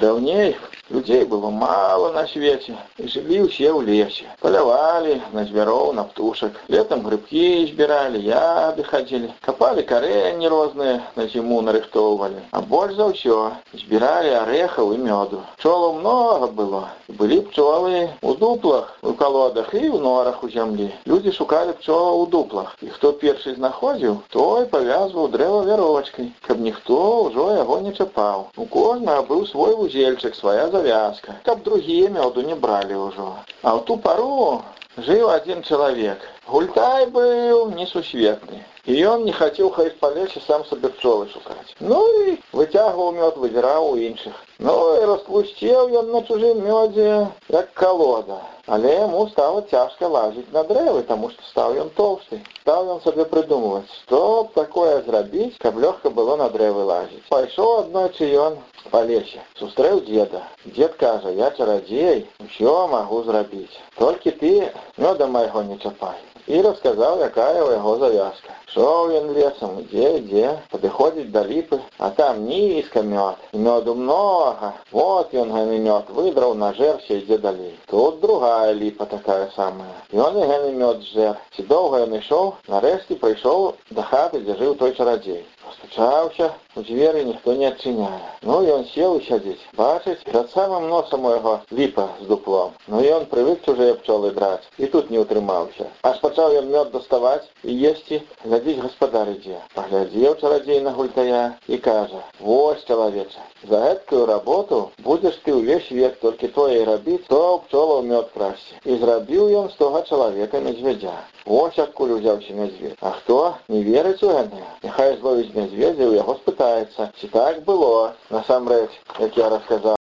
Даўней людзей было мала на свеце і жылі ўсе ў лесе. Палявалі на звяроў, на птушак. Летам грыбкі збіралі, яды хадзілі, капалі карэнні розныя на зіму нарыхтоўвалі. А больш за ўсё збіралі арэхаў і мёду. Пчолаў многа было. Былі пчолы у дуплах, у калодах і ў норах у зямлі. Людзі шукалі пчола ў дуплах. І хто першы знаходзіў, той павязваў дрэва вяровачкай, каб ніхто ўжо яго не чапаў. У кожнага быў свой вузельчык, свая завязка, каб другія мёду не бралі ўжо. А ў ту пару жыў адзін чалавек. Гультай быў несусветны. І ён не хацеў хай па лесе сам сабе пчолы шукаць. Ну і выцягваў мёд, выбіраў у іншых. Ну і расплусцеў ён на чужым мёдзе, як калода. Але яму стала цяжка лазіць на дрэвы, таму што стаў ён тоўсты. Стаў ён сабе прыдумваць, што такое зрабіць, каб лёгка было на дрэвы лазіць. Пайшоў аднойчы ён па лесе, сустрэў дзеда. Дзед кажа, я чарадзей, усё магу зрабіць. Толькі ты мёда майго не чапай. І расказаў, якая ў яго завязка. Шоў ён лесам, ідзе, ідзе, падыходзіць да ліпы, а там нізка мёд. Мёду многа. Вот ён гэны мёд выдраў на жэрсе ідзе далей. Тут другая ліпа такая самая. Ён і гэны мёд зжэр. Ці доўга ён ішоў, нарэшце прыйшоў да хаты, дзе жыў той чарадзей. Пастучаўся, у дзверы ніхто не адчыняе. Ну ён сеў і сядзіць. Бачыць, перад самым носам у яго ліпа з дуплом. Ну ён прывык чужыя пчолы драць і тут не ўтрымаўся. Аж пачаў ён мёд даставаць і есці, глядзіць гаспадар ідзе. Паглядзеў чарадзей на гультая і кажа: « Вось чалавеча, за гэткую работу будзеш ты ўвесь век тое і рабіць, то пчола ў мёд красці. І зрабіў ён з тога чалавека медзвядзя. Вось адкуль узяўся мядзведь. А хто не верыць у гэтае? Няхай зловіць мядзведзя, у яго спытаецца, ці так было насамрэч, як я расказаў.